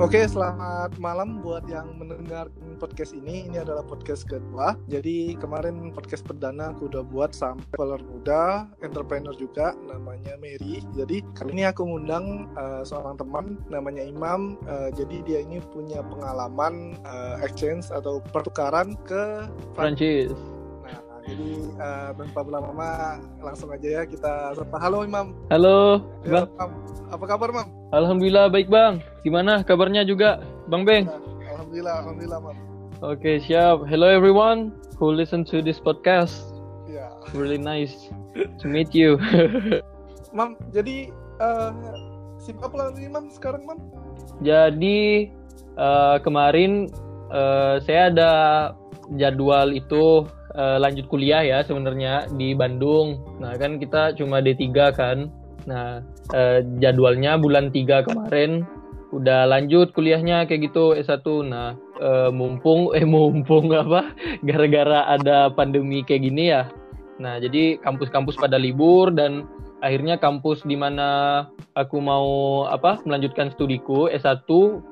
Oke, selamat malam buat yang mendengar podcast ini. Ini adalah podcast kedua. Jadi kemarin podcast perdana aku udah buat sampai peler muda, entrepreneur juga, namanya Mary. Jadi kali ini aku ngundang uh, seorang teman namanya Imam. Uh, jadi dia ini punya pengalaman uh, exchange atau pertukaran ke Prancis. Jadi uh, tanpa berlama-lama langsung aja ya kita sapa. Halo Imam. Halo, Ya, Bang. Mam. Apa kabar Mam? Alhamdulillah baik, Bang. Gimana kabarnya juga, Bang Beng? Nah, Alhamdulillah, alhamdulillah Mam. Oke, siap. Hello everyone who listen to this podcast. Ya. Really nice to meet you. Mam, jadi uh, sibuk apa lagi Mam sekarang Mam? Jadi eh, kemarin eh, saya ada jadwal itu eh, lanjut kuliah ya sebenarnya di Bandung. Nah, kan kita cuma D3 kan. Nah, eh, jadwalnya bulan 3 kemarin udah lanjut kuliahnya kayak gitu S1. Nah, eh, mumpung eh mumpung apa? Gara-gara ada pandemi kayak gini ya. Nah, jadi kampus-kampus pada libur dan akhirnya kampus di mana aku mau apa melanjutkan studiku S1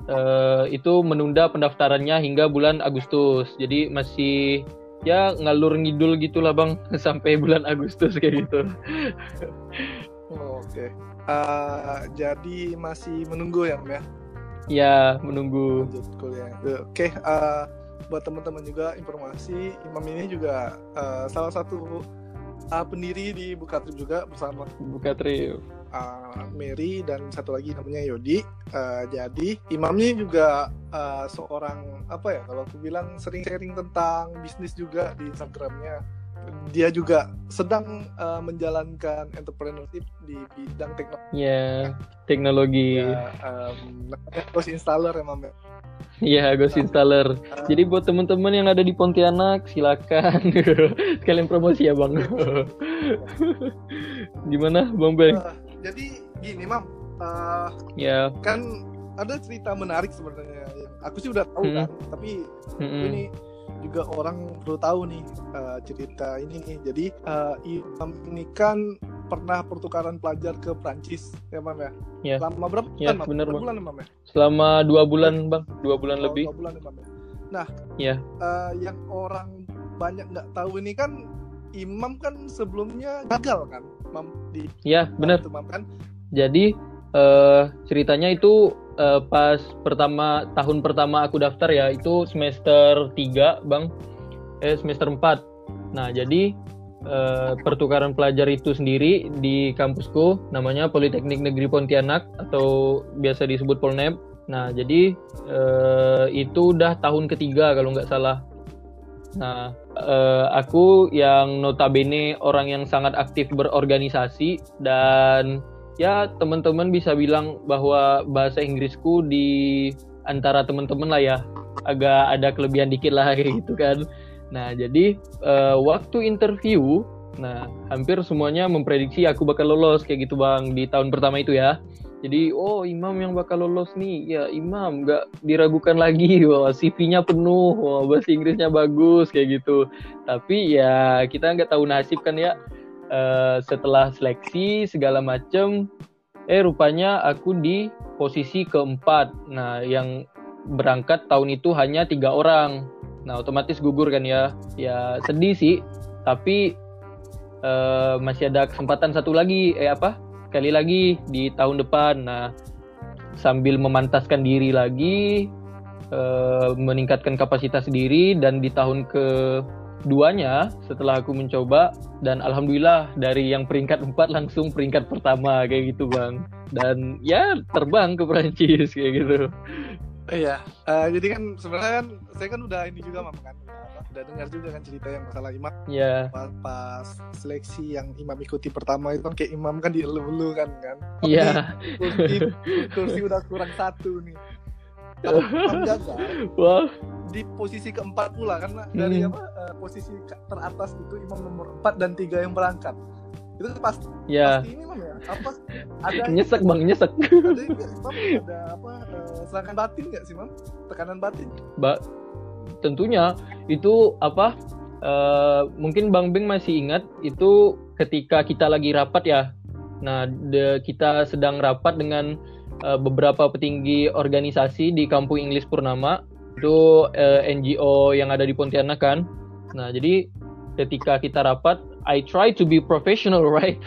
eh, itu menunda pendaftarannya hingga bulan Agustus. Jadi masih ya ngalur ngidul gitulah Bang sampai bulan Agustus kayak gitu. Oh, Oke. Uh, jadi masih menunggu ya Mam ya Ya, menunggu. lanjut kuliah. Uh, Oke. uh, buat teman-teman juga informasi Imam ini juga uh, salah satu uh, pendiri di Bukatrip juga bersama Buka trip. Uh, Mary dan satu lagi namanya Yodi. Uh, jadi imamnya juga uh, seorang apa ya kalau aku bilang sering sharing tentang bisnis juga di Instagramnya. Dia juga sedang uh, menjalankan entrepreneurship di bidang teknologi. Ya, teknologi. Ya, um, Ghost Installer ya Mam. ya. Ya, Ghost Installer. Uh, Jadi buat teman-teman yang ada di Pontianak, silakan sekalian promosi ya, Bang. Gimana, Bang Beng? uh, jadi gini Mam, uh, Ya, kan ada cerita menarik sebenarnya. yang Aku sih udah tahu Hmm. kan, tapi mm-mm. ini juga orang perlu tahu nih uh, cerita ini nih. Jadi uh, Imam ini kan pernah pertukaran pelajar ke Prancis ya Mam ya. Ya. Lama berapa Ya, bulan Mam? bener, Berapa bulan Mam ya? selama dua bulan, Bang. Dua bulan Oh, lebih. Dua bulan ya Mam ya. Nah, Ya. uh, yang orang banyak nggak tahu ini kan Imam kan sebelumnya gagal kan, Mam di Ya, benar. kan. Jadi eh, ceritanya itu eh, pas pertama tahun pertama aku daftar ya itu semester 3 bang, eh semester 4 Nah jadi eh, pertukaran pelajar itu sendiri di kampusku namanya Politeknik Negeri Pontianak atau biasa disebut Polneb. Nah jadi eh, itu udah tahun ketiga kalau nggak salah. Nah eh, aku yang notabene orang yang sangat aktif berorganisasi dan ya teman-teman bisa bilang bahwa bahasa Inggrisku di antara teman-teman lah ya agak ada kelebihan dikit lah kayak gitu kan. Nah jadi eh, waktu interview, nah hampir semuanya memprediksi aku bakal lolos kayak gitu bang di tahun pertama itu ya. Jadi oh Imam yang bakal lolos nih, ya Imam nggak diragukan lagi, wah CV-nya penuh, wah bahasa Inggrisnya bagus kayak gitu. Tapi ya kita nggak tahu nasib kan ya. Eh, setelah seleksi segala macem eh rupanya aku di posisi keempat. Nah yang berangkat tahun itu hanya tiga orang. Nah otomatis gugur kan ya. Ya sedih sih. Tapi eh, masih ada kesempatan satu lagi. Eh apa sekali lagi di tahun depan. Nah sambil memantaskan diri lagi eh, meningkatkan kapasitas diri dan di tahun ke duanya setelah aku mencoba dan alhamdulillah dari yang peringkat 4 langsung peringkat pertama kayak gitu bang. Dan ya terbang ke Prancis kayak gitu. Iya, eh, jadi kan sebenarnya kan saya kan udah ini juga Mam kan, udah dengar juga kan cerita yang masalah Imam ya pas, pas seleksi yang Imam ikuti pertama itu kan kayak Imam kan dielu-elu kan kan. iya Kursi, kursi udah kurang satu nih. Kalau Imam gagal wah di posisi keempat pula karena dari Hmm. apa eh, posisi teratas itu Imam nomor 4 dan tiga yang berangkat. Itu pasti, ya pasti ini Mam ya. Apa ada nyesek bang nyesek ada? Ada apa eh, serangan batin nggak sih Mam? Tekanan batin. Ba- tentunya itu apa eh, mungkin Bang Beng masih ingat itu ketika kita lagi rapat ya nah de- kita sedang rapat dengan uh, beberapa petinggi organisasi di Kampung Inggris Purnama itu uh, NGO yang ada di Pontianak kan. Nah jadi ketika kita rapat, I try to be professional, right?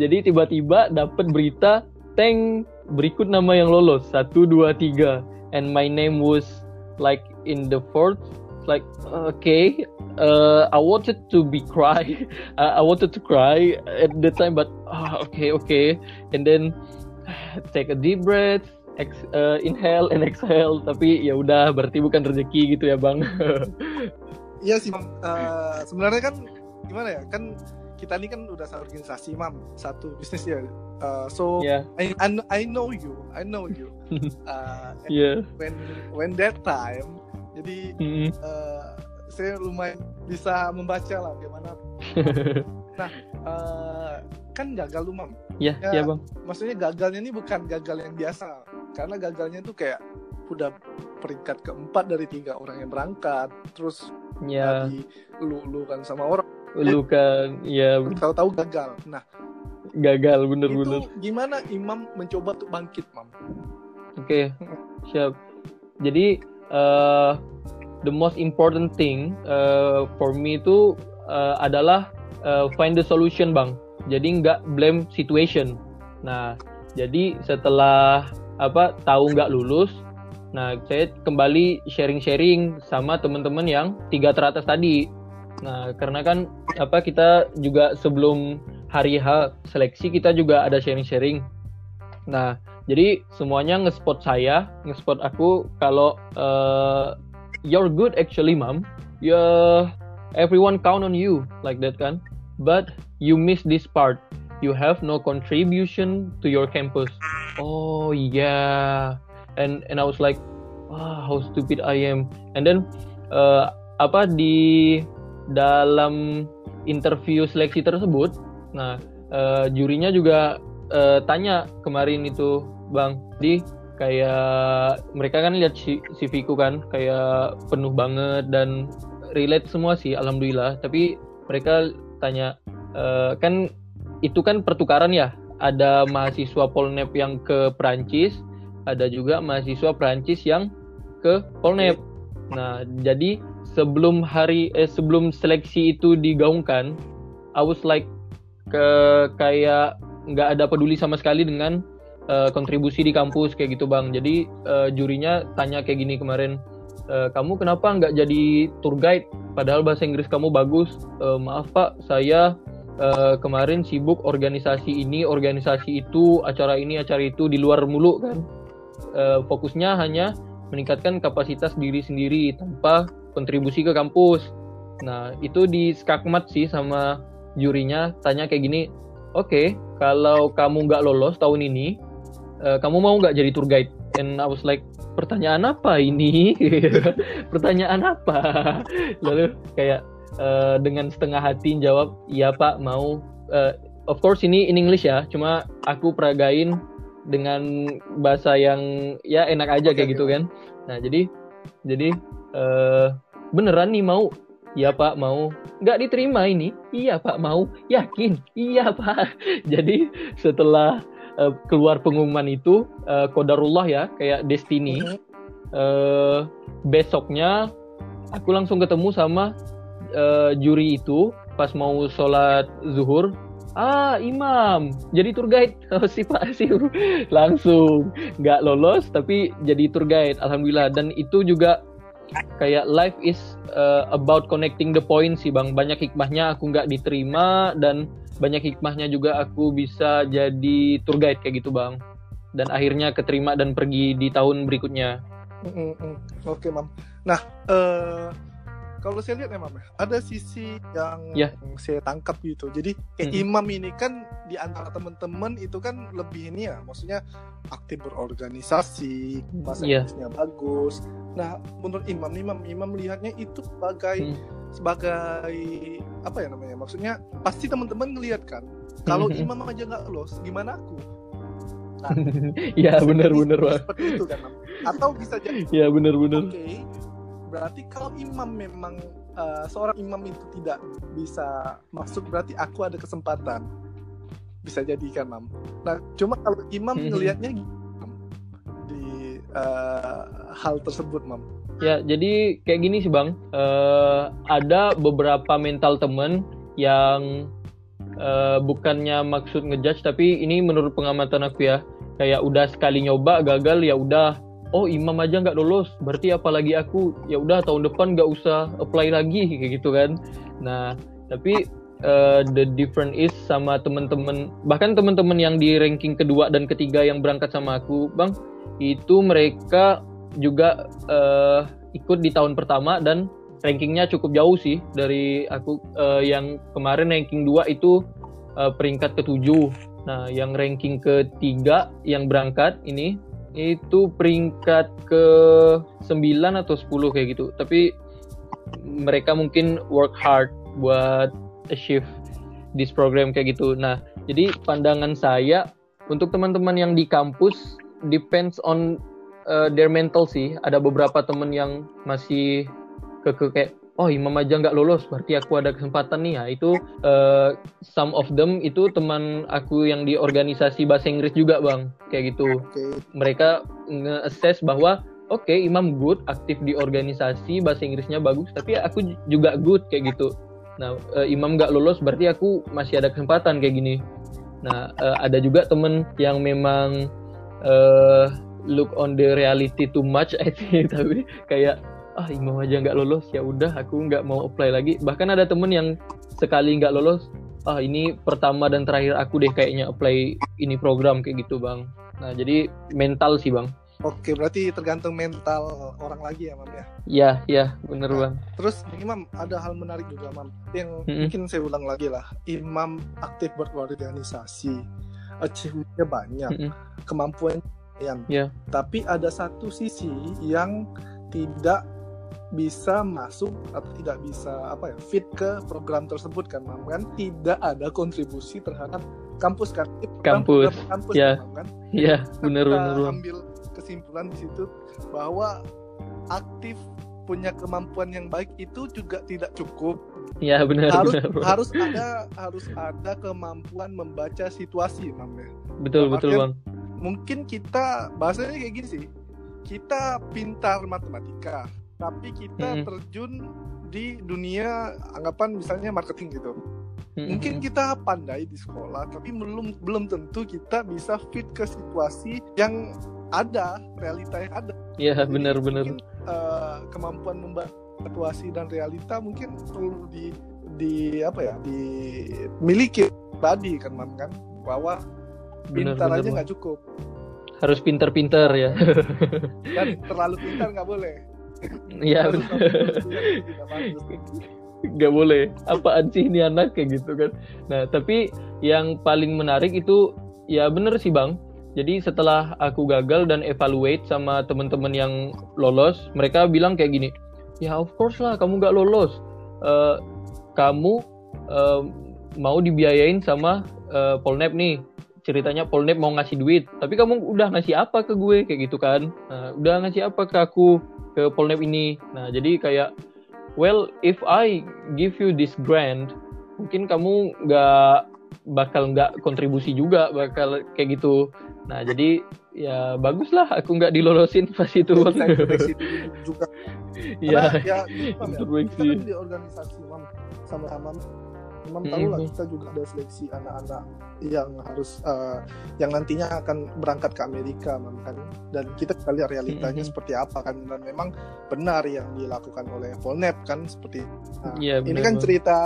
jadi tiba-tiba dapat berita, tank berikut nama yang lolos satu dua tiga, and my name was like in the fourth. Like okay, uh, I wanted to be cry, I wanted to cry at the time, but uh, okay, okay, and then take a deep breath, ex, uh, inhale and exhale. Tapi ya udah berarti bukan rezeki gitu ya bang. Iya sih uh, sebenarnya kan gimana ya? Kan kita ini kan udah satu organisasi mam. Satu bisnis ya. Uh, so yeah. I, I I know you I know you. Uh, yeah. when when that time jadi mm-hmm. uh, saya lumayan bisa membaca lah gimana nah uh, kan gagal lu mam. Ya, ya, ya bang. maksudnya gagalnya ini bukan gagal yang biasa. Karena gagalnya itu kayak udah peringkat keempat dari tiga orang yang berangkat. Terus ya. di lu lu kan sama orang. Lu kan ya tahu-tahu gagal. Nah gagal bener-bener. itu gimana imam mencoba untuk bangkit mam? Oke okay. siap. Jadi uh, the most important thing uh, for me itu uh, adalah uh, find the solution bang. Jadi nggak blame situation. Nah jadi setelah apa tahu nggak lulus nah saya kembali sharing-sharing sama teman-teman yang tiga teratas tadi. Nah karena kan apa kita juga sebelum hari H seleksi kita juga ada sharing-sharing. Nah jadi semuanya ngespot saya ngespot aku kalau uh, you're good actually mom ya everyone count on you like that kan. But you miss this part. You have no contribution to your campus. Oh yeah. And and I was like ah how stupid I am. And then uh, apa di dalam interview seleksi tersebut nah uh, jurinya juga uh, tanya kemarin itu bang di kayak mereka kan lihat CV ku kan kayak penuh banget dan relate semua sih alhamdulillah tapi mereka tanya uh, kan itu kan pertukaran ya ada mahasiswa Polnep yang ke Prancis, ada juga mahasiswa Prancis yang ke Polnep. Nah, jadi sebelum hari eh, sebelum seleksi itu digaungkan, I was like ke kayak nggak ada peduli sama sekali dengan uh, kontribusi di kampus kayak gitu bang. Jadi uh, jurinya tanya kayak gini kemarin, e, kamu kenapa nggak jadi tour guide? Padahal bahasa Inggris kamu bagus. E, maaf pak, saya uh, kemarin sibuk organisasi ini, organisasi itu, acara ini, acara itu di luar mulu kan. Uh, fokusnya hanya meningkatkan kapasitas diri sendiri tanpa kontribusi ke kampus. Nah, itu di skakmat sih sama jurinya tanya kayak gini, oke, okay, kalau kamu nggak lolos tahun ini, uh, kamu mau nggak jadi tour guide? And I was like, pertanyaan apa ini? pertanyaan apa? Lalu kayak uh, dengan setengah hati jawab iya pak mau. Uh, of course ini in English ya cuma aku peragain dengan bahasa yang ya enak aja kayak gitu kan. Nah jadi jadi uh, beneran nih mau? Iya pak mau. Nggak diterima ini? Iya pak mau. Yakin? Iya pak. Jadi setelah uh, keluar pengumuman itu uh, kodarullah ya kayak destiny. Uh, besoknya aku langsung ketemu sama uh, juri itu pas mau sholat zuhur. Ah imam jadi tour guide. Oh, si pak sih langsung. Nggak lolos tapi jadi tour guide alhamdulillah. Dan itu juga kayak life is uh, about connecting the point sih bang. Banyak hikmahnya aku nggak diterima dan banyak hikmahnya juga aku bisa jadi tour guide kayak gitu bang dan akhirnya keterima dan pergi di tahun berikutnya. Mm -mm. Oke okay, mam. Nah uh, kalau saya lihat memang ada sisi yang yeah. saya tangkap gitu. Jadi kayak hmm. imam ini kan di antara teman-teman itu kan lebih ini ya, maksudnya aktif berorganisasi, masa yeah. bagus. Nah, menurut imam, imam, imam melihatnya itu sebagai hmm. Sebagai apa ya namanya? Maksudnya pasti teman-teman ngelihat kan, kalau imam aja nggak lolos, gimana aku? Nah, ya benar-benar seperti itu kan, atau bisa jadi. Ya benar-benar. Oke, okay, berarti kalau imam memang uh, seorang imam itu tidak bisa masuk berarti aku ada kesempatan bisa jadi kan mam nah cuma kalau imam ngelihatnya di eh, hal tersebut mam Ya, jadi kayak gini sih Bang. Eh, ada beberapa mental temen yang eh, bukannya maksud ngejudge, tapi ini menurut pengamatan aku ya, kayak udah sekali nyoba gagal ya udah. Oh imam aja nggak lulus, berarti apalagi aku ya udah tahun depan nggak usah apply lagi kayak gitu kan. Nah, tapi eh, the different is sama temen-temen, bahkan temen-temen yang di ranking kedua dan ketiga yang berangkat sama aku, Bang, itu mereka juga eh, ikut di tahun pertama dan rankingnya cukup jauh sih dari aku eh, yang kemarin ranking 2 itu eh, peringkat ketujuh. Nah, yang ranking ketiga yang berangkat ini itu peringkat ke 9 atau 10 kayak gitu. Tapi mereka mungkin work hard buat achieve this program kayak gitu. Nah, jadi pandangan saya untuk teman-teman yang di kampus depends on uh, their mental sih. Ada beberapa temen yang masih keke kayak oh imam aja nggak lolos berarti aku ada kesempatan nih. Ya itu uh, some of them itu teman aku yang di organisasi bahasa Inggris juga bang. Kayak gitu. Oke. Mereka nge-assess bahwa oke imam good aktif di organisasi bahasa Inggrisnya bagus tapi aku juga good kayak gitu. Nah eh, imam nggak lolos berarti aku masih ada kesempatan kayak gini. Nah eh, ada juga temen yang memang eh, look on the reality too much I think. Tapi kayak ah imam aja nggak lolos. Ya udah aku nggak mau apply lagi. Bahkan ada temen yang sekali nggak lolos ah ini pertama dan terakhir aku deh kayaknya apply ini program kayak gitu bang. Nah jadi mental sih bang. Oke berarti tergantung mental orang lagi ya mam ya? Ya, ya, bener bang. Terus Imam ada hal menarik juga Mam. Yang Mm-mm. mungkin saya ulang lagi lah. Imam aktif berorganisasi, achievementnya banyak, Mm-mm. kemampuan yang. Ya. Tapi ada satu sisi yang tidak bisa masuk atau tidak bisa apa ya fit ke program tersebut kan Mam kan tidak ada kontribusi terhadap kampus kan program- Kampus, program kampus ya. Mam, kan Ya, bener kita bener bang. ambil kesimpulan di situ bahwa aktif punya kemampuan yang baik itu juga tidak cukup Ya bener harus bener. Bang. harus ada harus ada kemampuan membaca situasi Mam ya. Betul betul artian- bang. Mungkin kita bahasanya kayak gini sih kita pintar matematika tapi kita Mm-mm. terjun di dunia anggapan misalnya marketing gitu Mm-mm. mungkin kita pandai di sekolah tapi belum belum tentu kita bisa fit ke situasi yang ada realita yang ada Ya bener. mungkin, eh, kemampuan membaca situasi dan realita mungkin perlu di di apa ya dimiliki tadi kan kan bahwa Bener pintar bener. aja nggak cukup Harus pinter-pinter ya. dan terlalu pintar nggak boleh Iya Terlalu bener. bagus juga tidak bagus. Gak boleh. Apaan sih ini anak kayak gitu kan. Nah tapi yang paling menarik itu ya bener sih bang. Jadi setelah aku gagal dan evaluate sama teman-teman yang lolos, mereka bilang kayak gini, ya of course lah kamu gak lolos. Eh, kamu eh, mau dibiayain sama eh, Polnep nih. Ceritanya Polnep mau ngasih duit, tapi kamu udah ngasih apa ke gue kayak gitu kan? Nah, udah ngasih apa ke aku ke Polnep ini? Nah jadi kayak well if I give you this grant mungkin kamu nggak bakal nggak kontribusi juga bakal kayak gitu nah jadi ya bagus lah aku nggak dilolosin pas itu Jadi saya koreksi dulu juga ya Karena ya, gitu, Mam, ya. kita Introspeksi. kan di organisasi sama-sama Mam tahu lah kita juga ada seleksi anak-anak yang harus eh, yang nantinya akan berangkat ke Amerika mam kan? Dan kita lihat realitanya Mhm. seperti apa kan? Dan memang benar yang dilakukan oleh Polnep kan? Seperti nah, Iya, ini kan cerita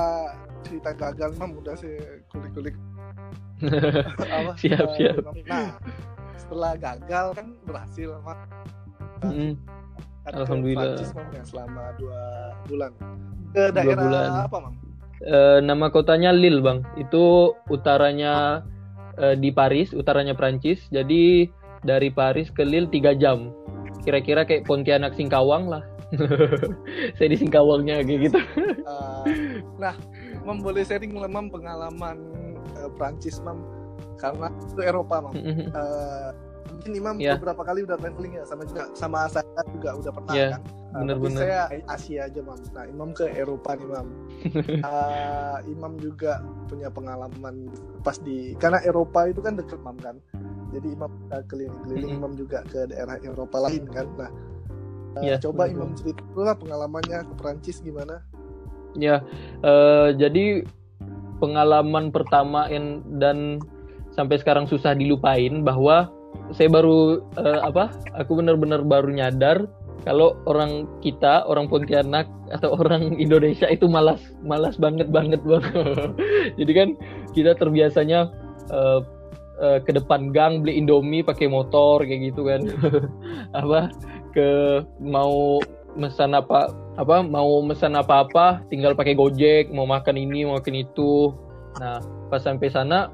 cerita gagal mam. Udah saya kulik-kulik. Apa? Siap, eh, siap. nah setelah gagal kan berhasil mam. Mm, Kan ke Alhamdulillah. Prancis, Mam, ya, selama dua bulan. Ke daerah bulan. apa mam eh, nama kotanya Lille bang. Itu utaranya eh, di Paris utaranya Prancis. Jadi dari Paris ke Lille tiga jam. Kira-kira kayak Pontianak Singkawang lah. Saya di Singkawangnya kayak gitu. Eh, nah mam boleh sharing lah, mam pengalaman eh, Prancis mam? Karena itu Eropa mam. Mm-mm. Eh, mungkin Imam Ya. beberapa kali udah traveling ya sama juga sama saya juga udah pernah Ya. kan Nah, bener-bener. saya Asia aja mam. Nah Imam ke Eropa nih mam. uh, Imam juga punya pengalaman pas di karena Eropa itu kan deket mam kan. Jadi Imam uh, keliling-keliling Imam juga ke daerah Eropa lain kan. Nah uh, Ya, coba bener, Imam cerita dulu lah pengalamannya ke Perancis gimana? Ya, eh, jadi pengalaman pertama in- dan sampai sekarang susah dilupain bahwa saya baru eh, apa? Aku benar-benar baru nyadar kalau orang kita, orang Pontianak atau orang Indonesia itu malas, malas banget banget bang. jadi kan kita terbiasanya eh, eh, ke depan gang beli Indomie pakai motor kayak gitu kan. apa ke mau mesan apa apa mau mesan apa-apa tinggal pakai Gojek, mau makan ini, mau makan itu. Nah, pas sampai sana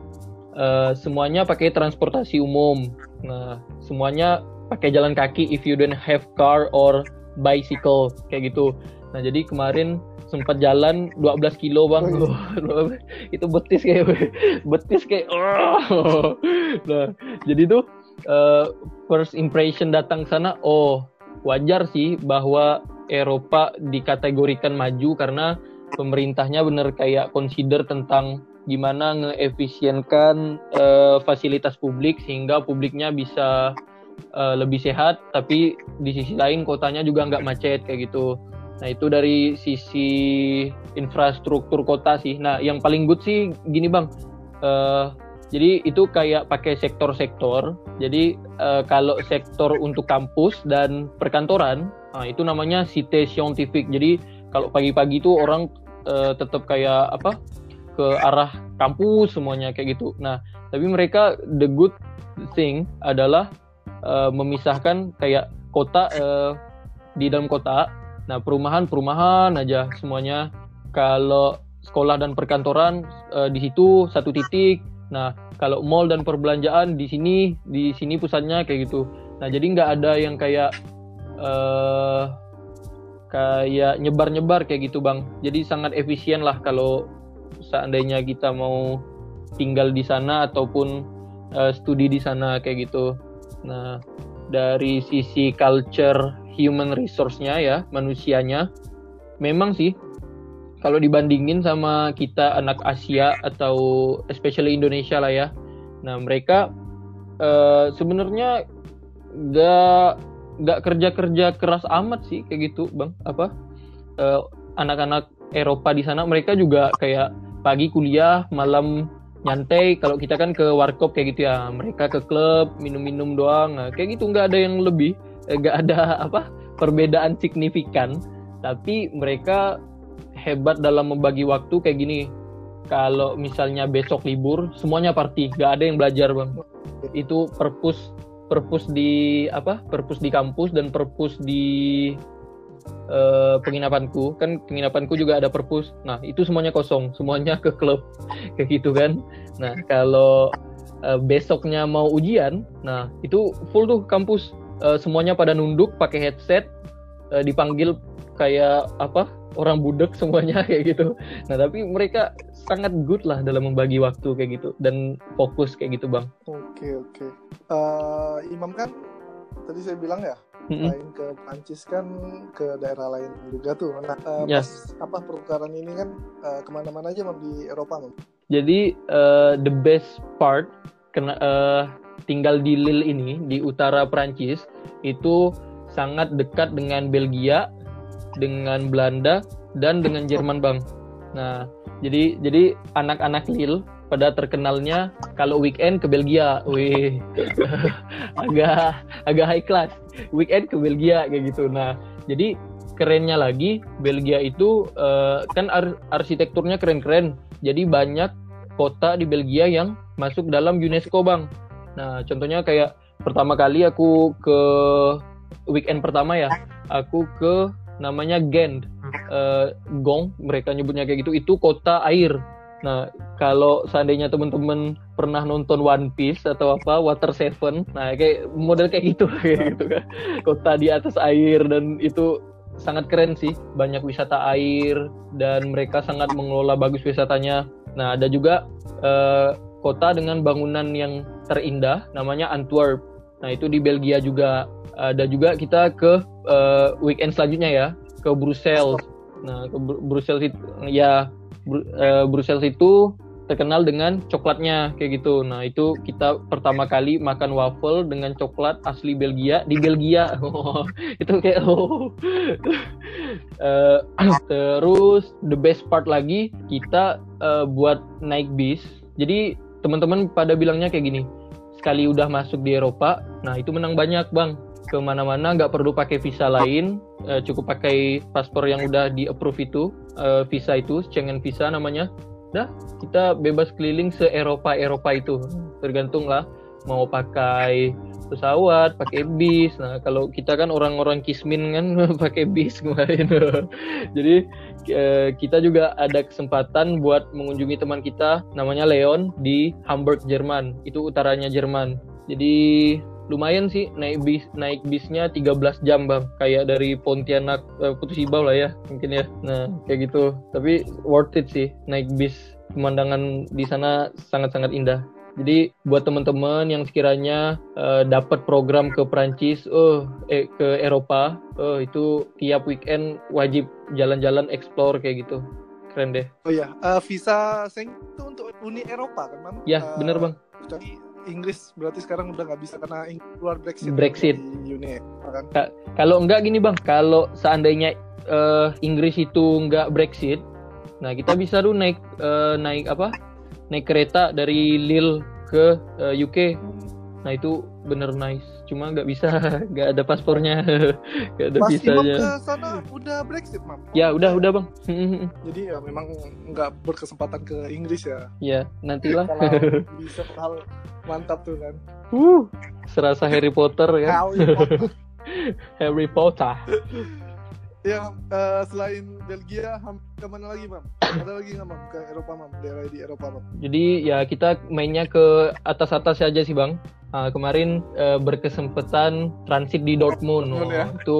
eh, semuanya pakai transportasi umum. Nah, semuanya pakai jalan kaki if you don't have car or bicycle kayak gitu. Nah, jadi kemarin sempat jalan 12 kilo bang Oh, itu betis kayak betis kayak oh. nah jadi tuh eh, first impression datang sana oh wajar sih bahwa Eropa dikategorikan maju karena pemerintahnya bener kayak consider tentang gimana ngeefisienkan eh, fasilitas publik sehingga publiknya bisa eh, lebih sehat tapi di sisi lain kotanya juga nggak macet kayak gitu nah itu dari sisi infrastruktur kota sih nah yang paling good sih gini bang Eh, jadi itu kayak pakai sektor-sektor. Jadi eh, kalau sektor untuk kampus dan perkantoran, nah, itu namanya cité scientifique. Jadi kalau pagi-pagi itu orang eh, tetap kayak apa ke arah kampus semuanya kayak gitu. Nah, tapi mereka the good thing adalah eh, memisahkan kayak kota eh, di dalam kota. Nah, perumahan-perumahan aja semuanya. Kalau sekolah dan perkantoran eh, di situ satu titik. Nah, kalau mall dan perbelanjaan di sini, di sini pusatnya kayak gitu. Nah, jadi nggak ada yang kayak eh kayak nyebar-nyebar kayak gitu, Bang. Jadi sangat efisien lah kalau seandainya kita mau tinggal di sana ataupun eh, studi di sana kayak gitu. Nah, dari sisi culture human resource-nya ya, manusianya memang sih kalau dibandingin sama kita anak Asia atau especially Indonesia lah ya. Nah, mereka eh, sebenarnya gak gak kerja-kerja keras amat sih kayak gitu, Bang. Apa? Eh, anak-anak Eropa di sana mereka juga kayak pagi kuliah, malam nyantai. Kalau kita kan ke warkop kayak gitu ya, mereka ke klub, minum-minum doang. Nah, kayak gitu nggak ada yang lebih, eh, nggak ada apa perbedaan signifikan. Tapi mereka hebat dalam membagi waktu kayak gini. Kalau misalnya besok libur, semuanya party, gak ada yang belajar bang. Itu perpus perpus di apa? Perpus di kampus dan perpus di eh, penginapanku. Kan penginapanku juga ada perpus. Nah itu semuanya kosong, semuanya ke klub kayak gitu kan. Nah kalau eh, besoknya mau ujian, nah itu full tuh kampus. Eh, semuanya pada nunduk pakai headset, eh, dipanggil kayak apa orang budek semuanya kayak gitu. Nah tapi mereka sangat good lah dalam membagi waktu kayak gitu dan fokus kayak gitu bang. Oke oke. Eh, Imam kan tadi saya bilang ya Lain ke Prancis kan ke daerah lain juga tuh. Nah eh, Ya. pas apa pertukaran ini kan eh, ke mana-mana aja mam di Eropa mam. Jadi eh, the best part kena eh, tinggal di Lille ini di utara Prancis itu sangat dekat dengan Belgia, dengan Belanda dan dengan Jerman bang. Nah jadi jadi anak-anak Lille pada terkenalnya kalau weekend ke Belgia, wih agak agak high class. Weekend ke Belgia kayak gitu. Nah jadi kerennya lagi Belgia itu eh, kan ar- arsitekturnya keren-keren. Jadi banyak kota di Belgia yang masuk dalam UNESCO bang. Nah contohnya kayak pertama kali aku ke weekend pertama ya, aku ke namanya Gent, Eh, Gong mereka nyebutnya kayak gitu. Itu kota air. Nah kalau seandainya teman-teman pernah nonton One Piece atau apa Water Seven, nah kayak model kayak gitu kayak gitu kan. Kota di atas air dan itu sangat keren sih. Banyak wisata air dan mereka sangat mengelola bagus wisatanya. Nah, ada juga eh, kota dengan bangunan yang terindah namanya Antwerp. Nah, itu di Belgia juga ada juga kita ke uh, weekend selanjutnya ya ke Brussels nah ke Br Brussels itu ya uh, Brussels itu terkenal dengan coklatnya kayak gitu. Nah itu kita pertama kali makan waffle dengan coklat asli Belgia di Belgia. Oh, itu kayak oh. uh, terus the best part lagi kita uh, buat naik bis. Jadi teman-teman pada bilangnya kayak gini. Sekali udah masuk di Eropa, nah itu menang banyak bang. Ke mana-mana nggak perlu pakai visa lain, cukup pakai paspor yang udah di approve itu, uh, visa itu, Schengen visa namanya. Dah kita bebas keliling se Eropa Eropa itu. Tergantung lah mau pakai pesawat pakai bis. Nah kalau kita kan orang-orang kismin kan pakai bis kemarin. Jadi eh, kita juga ada kesempatan buat mengunjungi teman kita namanya Leon di Hamburg Jerman. Itu utaranya Jerman. Jadi lumayan sih naik bis naik bisnya 13 jam bang kayak dari Pontianak uh, Putus Ibau lah ya mungkin ya nah kayak gitu tapi worth it sih naik bis pemandangan di sana sangat-sangat indah jadi buat teman-teman yang sekiranya uh, dapat program ke Prancis, oh eh, ke Eropa, oh itu tiap weekend wajib jalan-jalan explore kayak gitu. Keren deh. Oh ya, uh, visa Schengen itu untuk Uni Eropa kan, Bang? Ya, uh, bener Bang. Inggris berarti sekarang udah nggak bisa karena keluar Brexit. Brexit. Uni kan? Ka kalau enggak gini bang, kalau seandainya uh, Inggris itu nggak Brexit, nah kita bisa tuh naik uh, naik apa? Naik kereta dari Lille ke uh, eh, UK. Nah itu bener nice. Cuma nggak bisa, nggak ada paspornya, nggak ada Mas visanya. ke sana udah Brexit, Mam? Ya udah udah bang. Jadi ya memang nggak berkesempatan ke Inggris ya? Ya nantilah. Kalau bisa hal mantap tuh kan uh serasa Harry Potter ya Harry Potter, Harry Potter. Ya uh, selain Belgia ke mana lagi mam? Ada lagi nggak mam? Ke Eropa mam? Daerah di Eropa mam? Jadi ya kita mainnya ke atas atas aja sih bang. Uh, kemarin uh, berkesempatan transit di Dortmund, Dortmund ya. oh, itu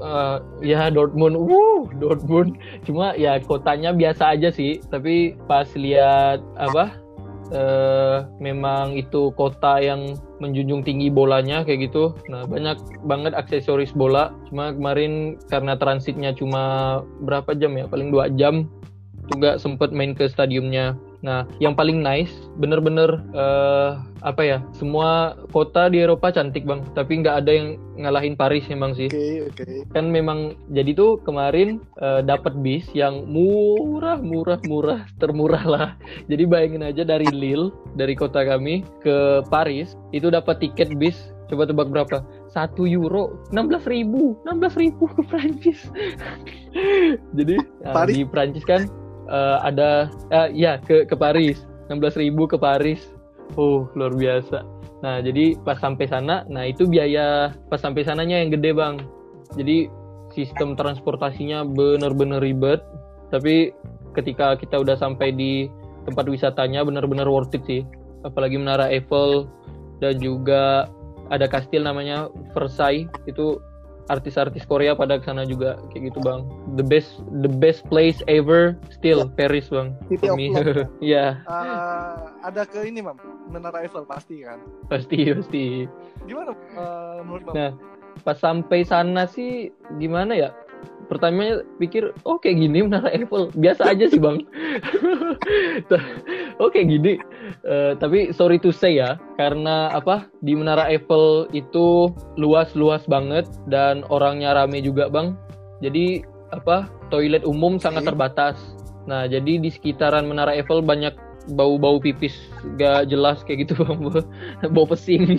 uh, ya Dortmund. Uh Dortmund. Cuma ya kotanya biasa aja sih. Tapi pas lihat apa uh, memang itu kota yang menjunjung tinggi bolanya kayak gitu. Nah banyak banget aksesoris bola. Cuma kemarin karena transitnya cuma berapa jam ya? Paling dua jam juga sempet main ke stadiumnya. Nah, yang paling nice, bener-bener uh, apa ya? Semua kota di Eropa cantik bang, tapi nggak ada yang ngalahin Paris emang sih. Oke okay, oke. Okay. Kan memang jadi tuh kemarin uh, dapat bis yang murah, murah, murah, termurah lah. Jadi bayangin aja dari Lille, dari kota kami ke Paris, itu dapat tiket bis. Coba tebak berapa? Satu euro, enam belas ribu, enam belas ribu ke Prancis. jadi uh, di Prancis kan uh, ada uh, ya ke ke Paris. 16.000 ke Paris. Oh luar biasa. Nah jadi pas sampai sana nah itu biaya pas sampai sananya yang gede bang. Jadi sistem transportasinya bener-bener ribet. Tapi ketika kita udah sampai di tempat wisatanya bener-bener worth it sih. Apalagi menara Eiffel dan juga ada kastil namanya Versailles. Itu artis-artis Korea pada ke sana juga kayak gitu bang. The best the best place ever still yeah. Paris bang. City of Love ya uh, ada ke ini mam Menara Eiffel pasti kan? Pasti pasti. Gimana uh, menurut nah pas sampai sana sih gimana ya pertamanya pikir oh kayak gini menara Eiffel. Biasa aja sih bang. Oke oh, gini. Uh, tapi sorry to say ya karena apa di menara Eiffel itu luas luas banget dan orangnya rame juga bang. Jadi apa toilet umum sangat terbatas. Nah jadi di sekitaran menara Eiffel banyak bau-bau pipis. Gak jelas kayak gitu bang. Bau pesing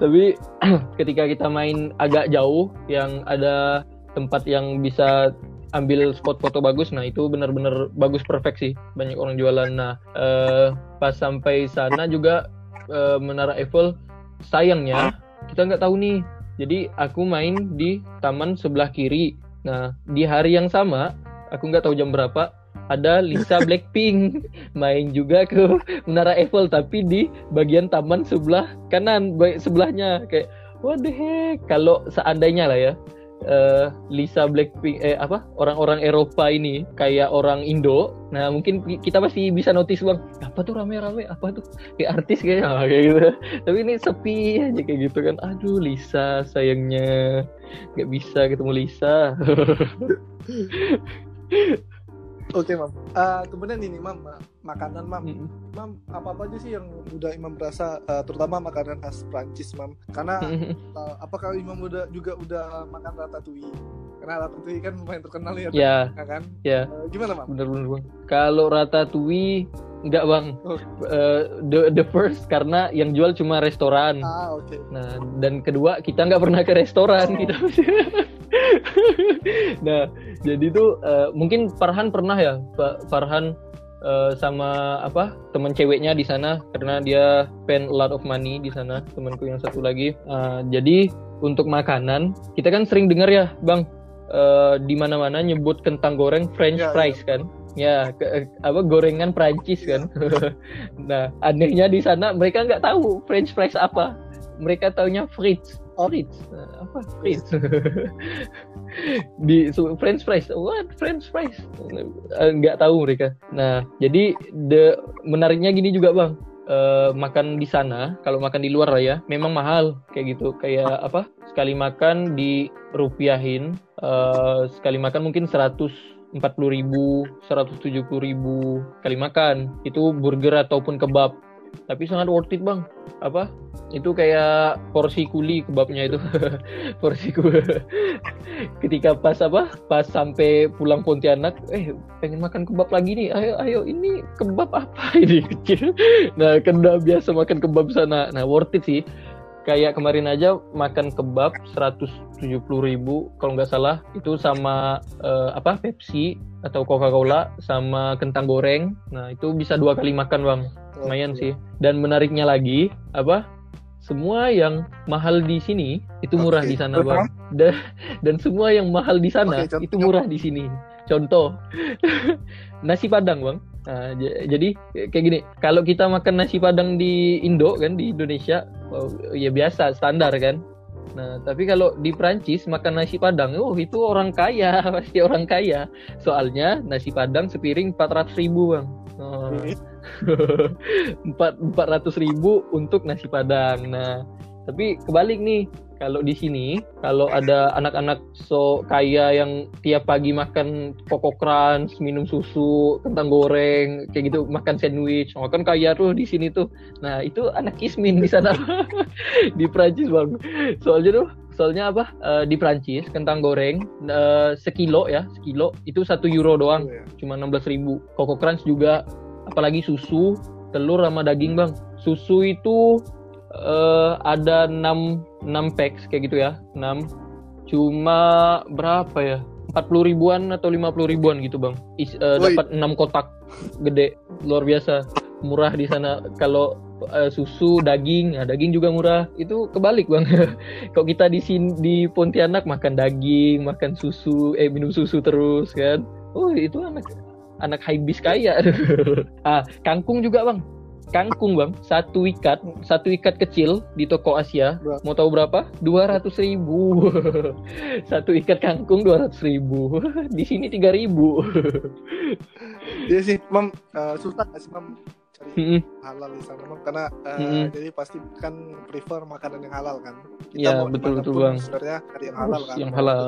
tapi ketika kita main agak jauh yang ada tempat yang bisa ambil spot foto bagus nah itu benar-benar bagus perfect sih. Banyak orang jualan. Nah eh, pas sampai sana juga eh, menara Eiffel sayangnya kita nggak tahu nih. Jadi aku main di taman sebelah kiri. Nah di hari yang sama aku nggak tahu jam berapa ada Lisa Blackpink. Main juga ke Menara Eiffel tapi di bagian taman sebelah kanan sebelahnya. Kayak what the heck? Kalau seandainya lah ya uh, Lisa Blackpink eh apa orang-orang Eropa ini kayak orang Indo nah mungkin kita pasti bisa notice bang apa tuh rame-rame? Apa tuh? Kayak artis kayaknya kayak gitu. Tapi ini sepi aja kayak gitu kan. Aduh Lisa sayangnya. Nggak bisa ketemu Lisa Oke, Mam. Uh, kemudian ini, Mam, makanan, Mam. Mm -hmm. Mam, apa apa aja sih yang udah Imam berasa, uh, terutama makanan khas Prancis, Mam? Karena uh, apakah Imam udah juga udah makan ratatouille? Karena ratatouille kan lumayan terkenal ya, yeah. kan? Ya. Yeah. Uh, gimana, Mam? Bener-bener, Bang. Kalau ratatouille Enggak bang, uh, the the first karena yang jual cuma restoran. Ah oke. Okay. Nah dan kedua kita nggak pernah ke restoran oh. gitu. nah jadi tuh uh, mungkin Farhan pernah ya, Pak Farhan uh, sama apa teman ceweknya di sana karena dia spend a lot of money di sana temanku yang satu lagi. Uh, jadi untuk makanan kita kan sering dengar ya bang uh, di mana-mana nyebut kentang goreng French yeah, fries yeah. kan? Ya ke, apa gorengan Prancis kan? Nah anehnya di sana mereka nggak tahu French fries apa. Mereka taunya fritz oh. apa? Fritz. Di French fries. What? French fries? Eh, nggak tahu mereka. Nah jadi the menariknya gini juga bang. Uh, makan di sana kalau makan di luar lah ya memang mahal. Kayak gitu. Kayak apa? Sekali makan di rupiahin uh, sekali makan mungkin 100 40 ribu, 170 ribu kali makan. Itu burger ataupun kebab. Tapi sangat worth it bang. Apa? Itu kayak porsi kuli kebabnya itu. porsi kuli. Ketika pas apa? Pas sampai pulang Pontianak, eh pengen makan kebab lagi nih. Ayo, ayo ini kebab apa ini kecil. Nah udah biasa makan kebab sana. Nah worth it sih kayak kemarin aja makan kebab 170 ribu kalau nggak salah itu sama uh, apa Pepsi atau Coca-Cola sama kentang goreng nah itu bisa dua kali makan bang lumayan okay. sih dan menariknya lagi apa semua yang mahal di sini itu murah okay. di sana bang dan, dan semua yang mahal di sana okay, itu murah di sini contoh nasi padang bang Nah, jadi kayak gini, kalau kita makan nasi padang di Indo kan di Indonesia, oh, ya biasa standar kan. Nah, tapi kalau di Prancis makan nasi padang, oh itu orang kaya, pasti orang kaya. Soalnya nasi padang sepiring 400 ribu bang. Oh. Empat empat ratus ribu untuk nasi padang. Nah, tapi kebalik nih, kalau di sini kalau ada anak-anak so kaya yang tiap pagi makan koko crunch minum susu kentang goreng kayak gitu makan sandwich oh kan kaya tuh di sini tuh nah itu anak kismin di sana di Prancis bang soalnya tuh soalnya apa? Uh, di Prancis kentang goreng uh, sekilo ya sekilo itu satu euro doang. Oh, ya. cuma enam belas ribu. Koko crunch juga apalagi susu telur sama daging bang. Susu itu uh, ada 6 6 packs kayak gitu ya 6 cuma berapa ya? 40 ribuan atau 50 ribuan gitu bang. Is, uh, dapat 6 kotak gede. Luar biasa. Murah di sana. Kalau uh, susu daging. Nah daging juga murah. Itu kebalik bang. Kalau kita di sini di Pontianak makan daging makan susu eh minum susu terus kan? Oh itu anak anak high bis kaya. Ah kangkung juga bang. Kangkung bang. Satu ikat satu ikat kecil di toko Asia. Berapa? mau tahu berapa? dua ratus ribu. Satu ikat kangkung dua ratus ribu. Di sini tiga ribu. Iya sih, mam. Uh, susah nggak sih mam cari mm-hmm. halal di sana karena uh, mm-hmm. jadi pasti kan prefer makanan yang halal kan. Kita ya, mau betul betul bang. Sebenarnya cari yang halal kan. Yang halal.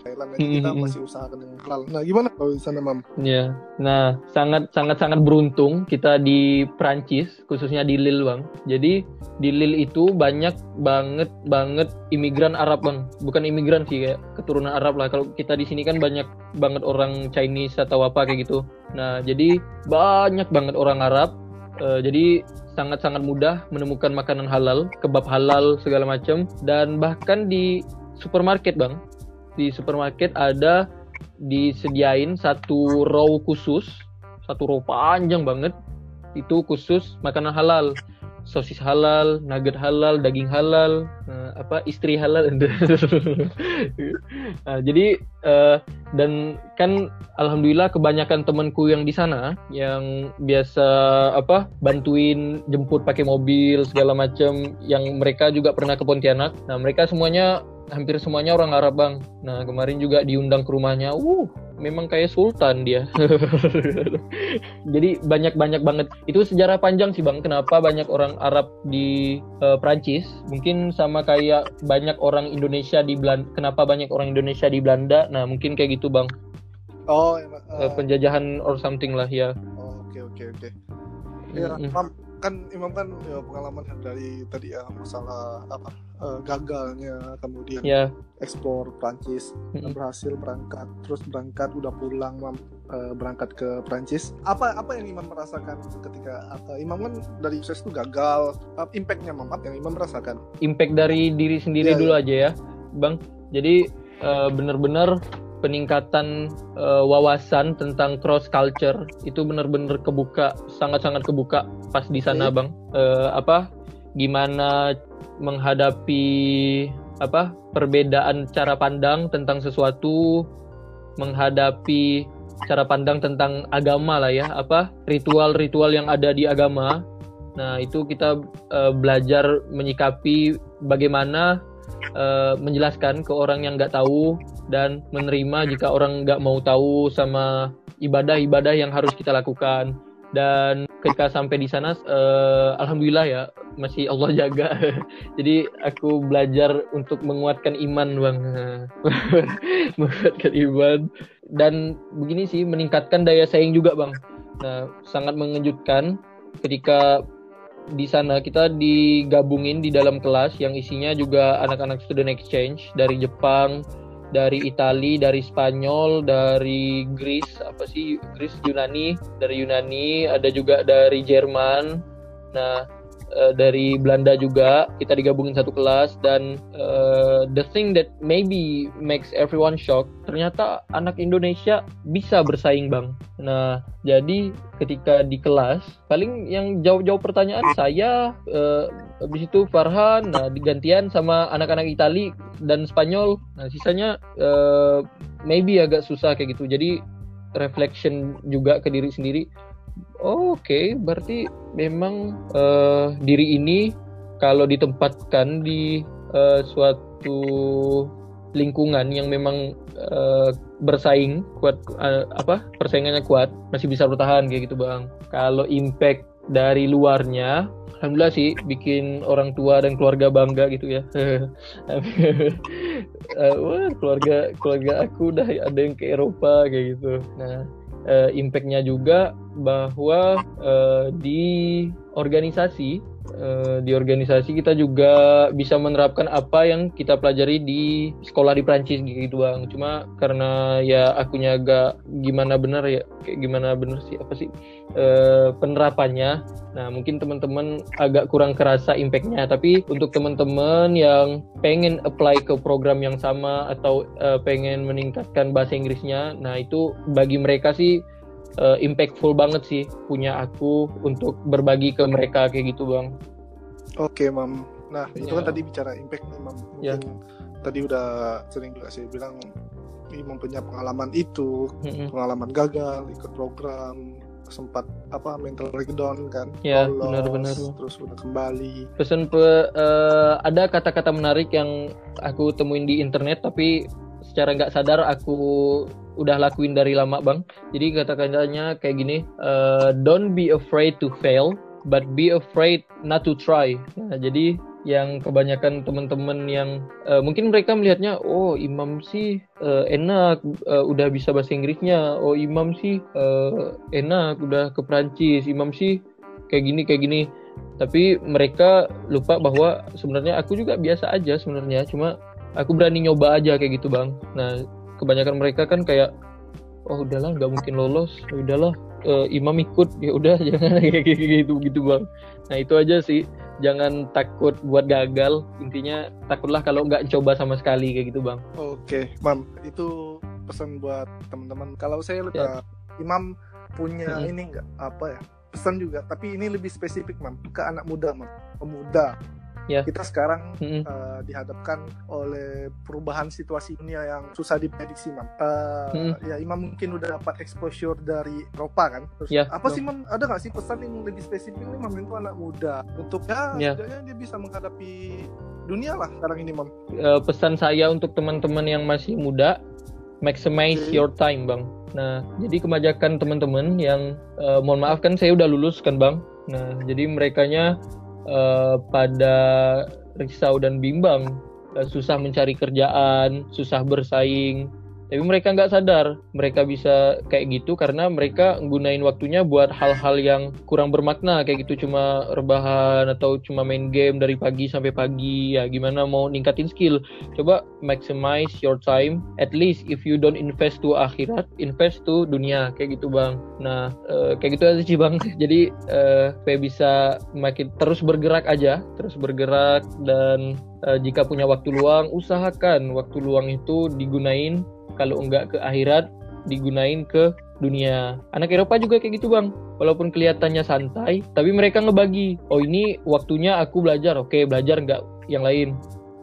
Thailand mm-hmm. kita masih usahakan yang halal. Nah gimana kalau di sana mam? Ya, nah sangat sangat sangat beruntung kita di Prancis khususnya di Lille bang. Jadi di Lille itu banyak banget banget imigran Arab bang. Bukan imigran sih kayak keturunan Arab lah. Kalau kita di sini kan banyak banget orang Chinese atau apa kayak gitu. Nah jadi banyak banget orang Arab Uh, jadi sangat-sangat mudah menemukan makanan halal, kebab halal segala macam. Dan bahkan di supermarket bang, di supermarket ada disediain satu row khusus, satu row panjang banget itu khusus makanan halal sosis halal, nugget halal, daging halal, uh, apa istri halal. nah, jadi uh, dan kan alhamdulillah kebanyakan temanku yang di sana yang biasa apa bantuin jemput pakai mobil segala macam yang mereka juga pernah ke Pontianak. Nah, mereka semuanya hampir semuanya orang Arab bang. Nah kemarin juga diundang ke rumahnya. Uh, memang kayak sultan dia. Jadi banyak-banyak banget. Itu sejarah panjang sih bang. Kenapa banyak orang Arab di uh, Prancis? Mungkin sama kayak banyak orang Indonesia di Belanda. Kenapa banyak orang Indonesia di Belanda? Nah mungkin kayak gitu bang. Oh, uh, penjajahan or something lah ya. Oh, oke oke oke. Kan Imam kan ya, pengalaman dari tadi ya masalah apa uh, gagalnya kemudian yeah. ekspor Prancis mm-hmm. berhasil berangkat terus berangkat udah pulang uh, berangkat ke Prancis apa apa yang Imam merasakan ketika uh, Imam kan dari sukses itu gagal uh, impactnya Imam yang Imam merasakan impact dari diri sendiri yeah, dulu yeah. aja ya Bang jadi uh, benar-benar peningkatan uh, wawasan tentang cross culture itu benar-benar kebuka sangat-sangat kebuka pas di sana bang. Uh, apa gimana menghadapi apa perbedaan cara pandang tentang sesuatu menghadapi cara pandang tentang agama lah ya apa ritual-ritual yang ada di agama. Nah itu kita uh, belajar menyikapi bagaimana uh, menjelaskan ke orang yang nggak tahu dan menerima jika orang nggak mau tahu sama ibadah-ibadah yang harus kita lakukan. Dan ketika sampai di sana uh, alhamdulillah ya masih Allah jaga. Jadi aku belajar untuk menguatkan iman bang. Menguatkan iman. Dan begini sih meningkatkan daya saing juga bang. Nah sangat mengejutkan ketika di sana kita digabungin di dalam kelas yang isinya juga anak-anak student exchange dari Jepang, dari Itali, dari Spanyol, dari Greece, apa sih Greece Yunani, dari Yunani, ada juga dari Jerman. Nah, uh, dari Belanda juga kita digabungin satu kelas dan uh, the thing that maybe makes everyone shock ternyata anak Indonesia bisa bersaing bang. Nah jadi ketika di kelas paling yang jauh-jauh pertanyaan saya uh, habis itu Farhan nah digantian sama anak-anak Itali dan Spanyol. Nah sisanya uh, maybe agak susah kayak gitu. Jadi reflection juga ke diri sendiri Oh, Oke, okay. berarti memang uh, diri ini kalau ditempatkan di uh, suatu lingkungan yang memang uh, bersaing kuat uh, apa persaingannya kuat masih bisa bertahan kayak gitu bang. Kalau impact dari luarnya, alhamdulillah sih bikin orang tua dan keluarga bangga gitu ya. uh, wah keluarga keluarga aku udah ada yang ke Eropa kayak gitu. Nah uh, impactnya juga bahwa uh, di organisasi uh, di organisasi kita juga bisa menerapkan apa yang kita pelajari di sekolah di Prancis gitu bang. Cuma karena ya akunya agak gimana benar ya kayak gimana benar sih apa sih uh, penerapannya. Nah mungkin teman-teman agak kurang kerasa impactnya tapi untuk teman-teman yang pengen apply ke program yang sama atau uh, pengen meningkatkan bahasa Inggrisnya nah itu bagi mereka sih uh, impactful banget sih punya aku untuk berbagi ke mereka kayak gitu bang. Oke okay, mam. Nah ya. itu kan tadi bicara impact nih mam. Mungkin ya. tadi udah sering juga sih bilang Imam punya pengalaman itu, mm-hmm. pengalaman gagal ikut program sempat apa mental breakdown kan ya benar-benar terus udah kembali pesan pe, uh, ada kata-kata menarik yang aku temuin di internet tapi secara nggak sadar aku udah lakuin dari lama bang. Jadi kata-katanya kayak gini uh, don't be afraid to fail but be afraid not to try. Nah, jadi yang kebanyakan teman-teman yang uh, mungkin mereka melihatnya oh imam sih uh, enak uh, udah bisa bahasa Inggrisnya. Oh imam sih uh, enak udah ke Prancis imam sih kayak gini kayak gini. Tapi mereka lupa bahwa sebenarnya aku juga biasa aja sebenarnya. Cuma aku berani nyoba aja kayak gitu bang. Nah kebanyakan mereka kan kayak oh udahlah nggak mungkin lolos. Ya udahlah uh, imam ikut. Ya udah jangan kayak gitu gitu bang. Nah itu aja sih. Jangan takut buat gagal. Intinya takutlah kalau nggak coba sama sekali kayak gitu bang. Oke mam itu pesan buat teman-teman. Kalau saya lebih ya. imam punya hmm. ini nggak? Apa ya? Pesan juga tapi ini lebih spesifik mam ke anak muda mam. Pemuda Ya. kita sekarang Mm-mm. eh, dihadapkan oleh perubahan situasi dunia yang susah diprediksi, Mam. Eh, Mm. Ya, Imam mungkin udah dapat exposure dari Eropa kan. Terus Ya, apa sih, Mam? Ada nggak sih pesan yang lebih spesifik nih, Mam? Itu anak muda untuk ya, Ya. setidaknya dia bisa menghadapi dunia lah sekarang ini, Mam. Eh, pesan saya untuk teman-teman yang masih muda, maximize Oke. your time, Bang. Nah, jadi kebanyakan teman-teman yang eh, mohon maaf kan saya udah lulus kan, Bang. Nah, jadi merekanya eh, pada risau dan bimbang, eh, susah mencari kerjaan, susah bersaing. Tapi mereka nggak sadar, mereka bisa kayak gitu karena mereka gunain waktunya buat hal-hal yang kurang bermakna. Kayak gitu cuma rebahan atau cuma main game dari pagi sampai pagi. Ya gimana mau ningkatin skill? Coba maximize your time. At least if you don't invest to akhirat invest to dunia. Kayak gitu bang. Nah eh, kayak gitu aja sih bang. Jadi supaya bisa makin terus bergerak aja. Terus bergerak dan eh, jika punya waktu luang usahakan waktu luang itu digunain kalau enggak ke akhirat digunain ke dunia anak Eropa juga kayak gitu bang walaupun kelihatannya santai tapi mereka ngebagi oh ini waktunya aku belajar oke belajar nggak yang lain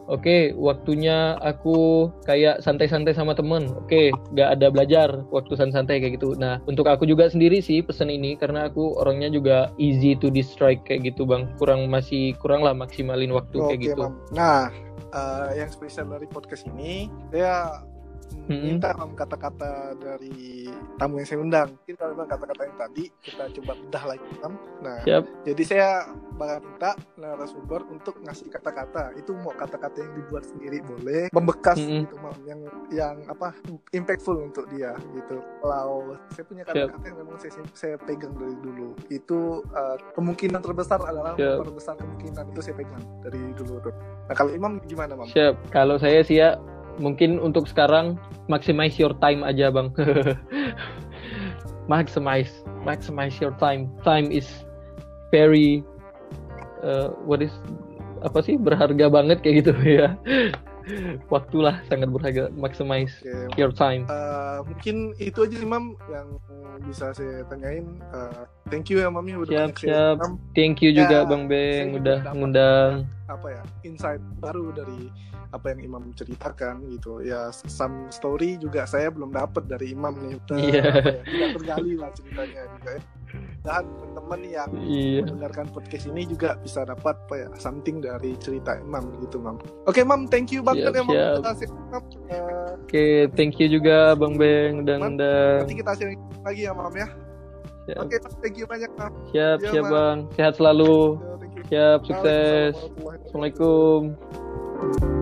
Oke, waktunya aku kayak santai-santai sama temen. Oke, nggak ada belajar waktu santai kayak gitu. Nah, untuk aku juga sendiri sih pesan ini karena aku orangnya juga easy to distract kayak gitu, bang. Kurang masih kurang lah maksimalin waktu kayak Oke, gitu. Mam. Nah, eh, yang spesial dari podcast ini, saya mm, Mm-mm. minta kata-kata dari tamu yang saya undang. Mungkin kalau memang kata-kata yang tadi kita coba bedah lagi, Mam. Nah, Siap. jadi saya bakal minta narasumber untuk ngasih kata-kata. Itu mau kata-kata yang dibuat sendiri boleh, membekas Mm-mm. gitu, Mam. Yang yang apa? impactful untuk dia gitu. Kalau saya punya kata-kata yang memang saya saya pegang dari dulu. Itu eh, kemungkinan terbesar adalah Siap. terbesar kemungkinan itu saya pegang dari dulu tuh. Nah, kalau Imam gimana, Mam? Siap. Kalau saya sih ya mungkin untuk sekarang maximize your time aja, Bang. maximize, maximize your time. Time is very uh, what is apa sih berharga banget kayak gitu ya. Waktulah sangat berharga. Maximize Oke, your time. Eh, mungkin itu aja Imam yang bisa saya tanyain. Eh, thank you ya Mami udah Siap, siap. Thank you juga Ya, Bang Beng udah dapat ngundang. apa ya insight baru dari apa yang Imam ceritakan gitu ya some story juga saya belum dapat dari Imam nih apa ya, tidak tergali lah ceritanya juga ya dan teman-teman yang Iya. mendengarkan podcast ini juga bisa dapat apa ya something dari cerita Imam gitu Mam oke Mam thank you banget Siap, ya Mam siap. Mam. Eh, Oke, thank you juga Bang Beng udah Man, ngundang. nanti kita share lagi ya Mam ya oke thank you banyak Mam siap, Ya, siap Bang. Bang. Sehat selalu. You. Siap, sukses. Wabarakatuh. Assalamualaikum.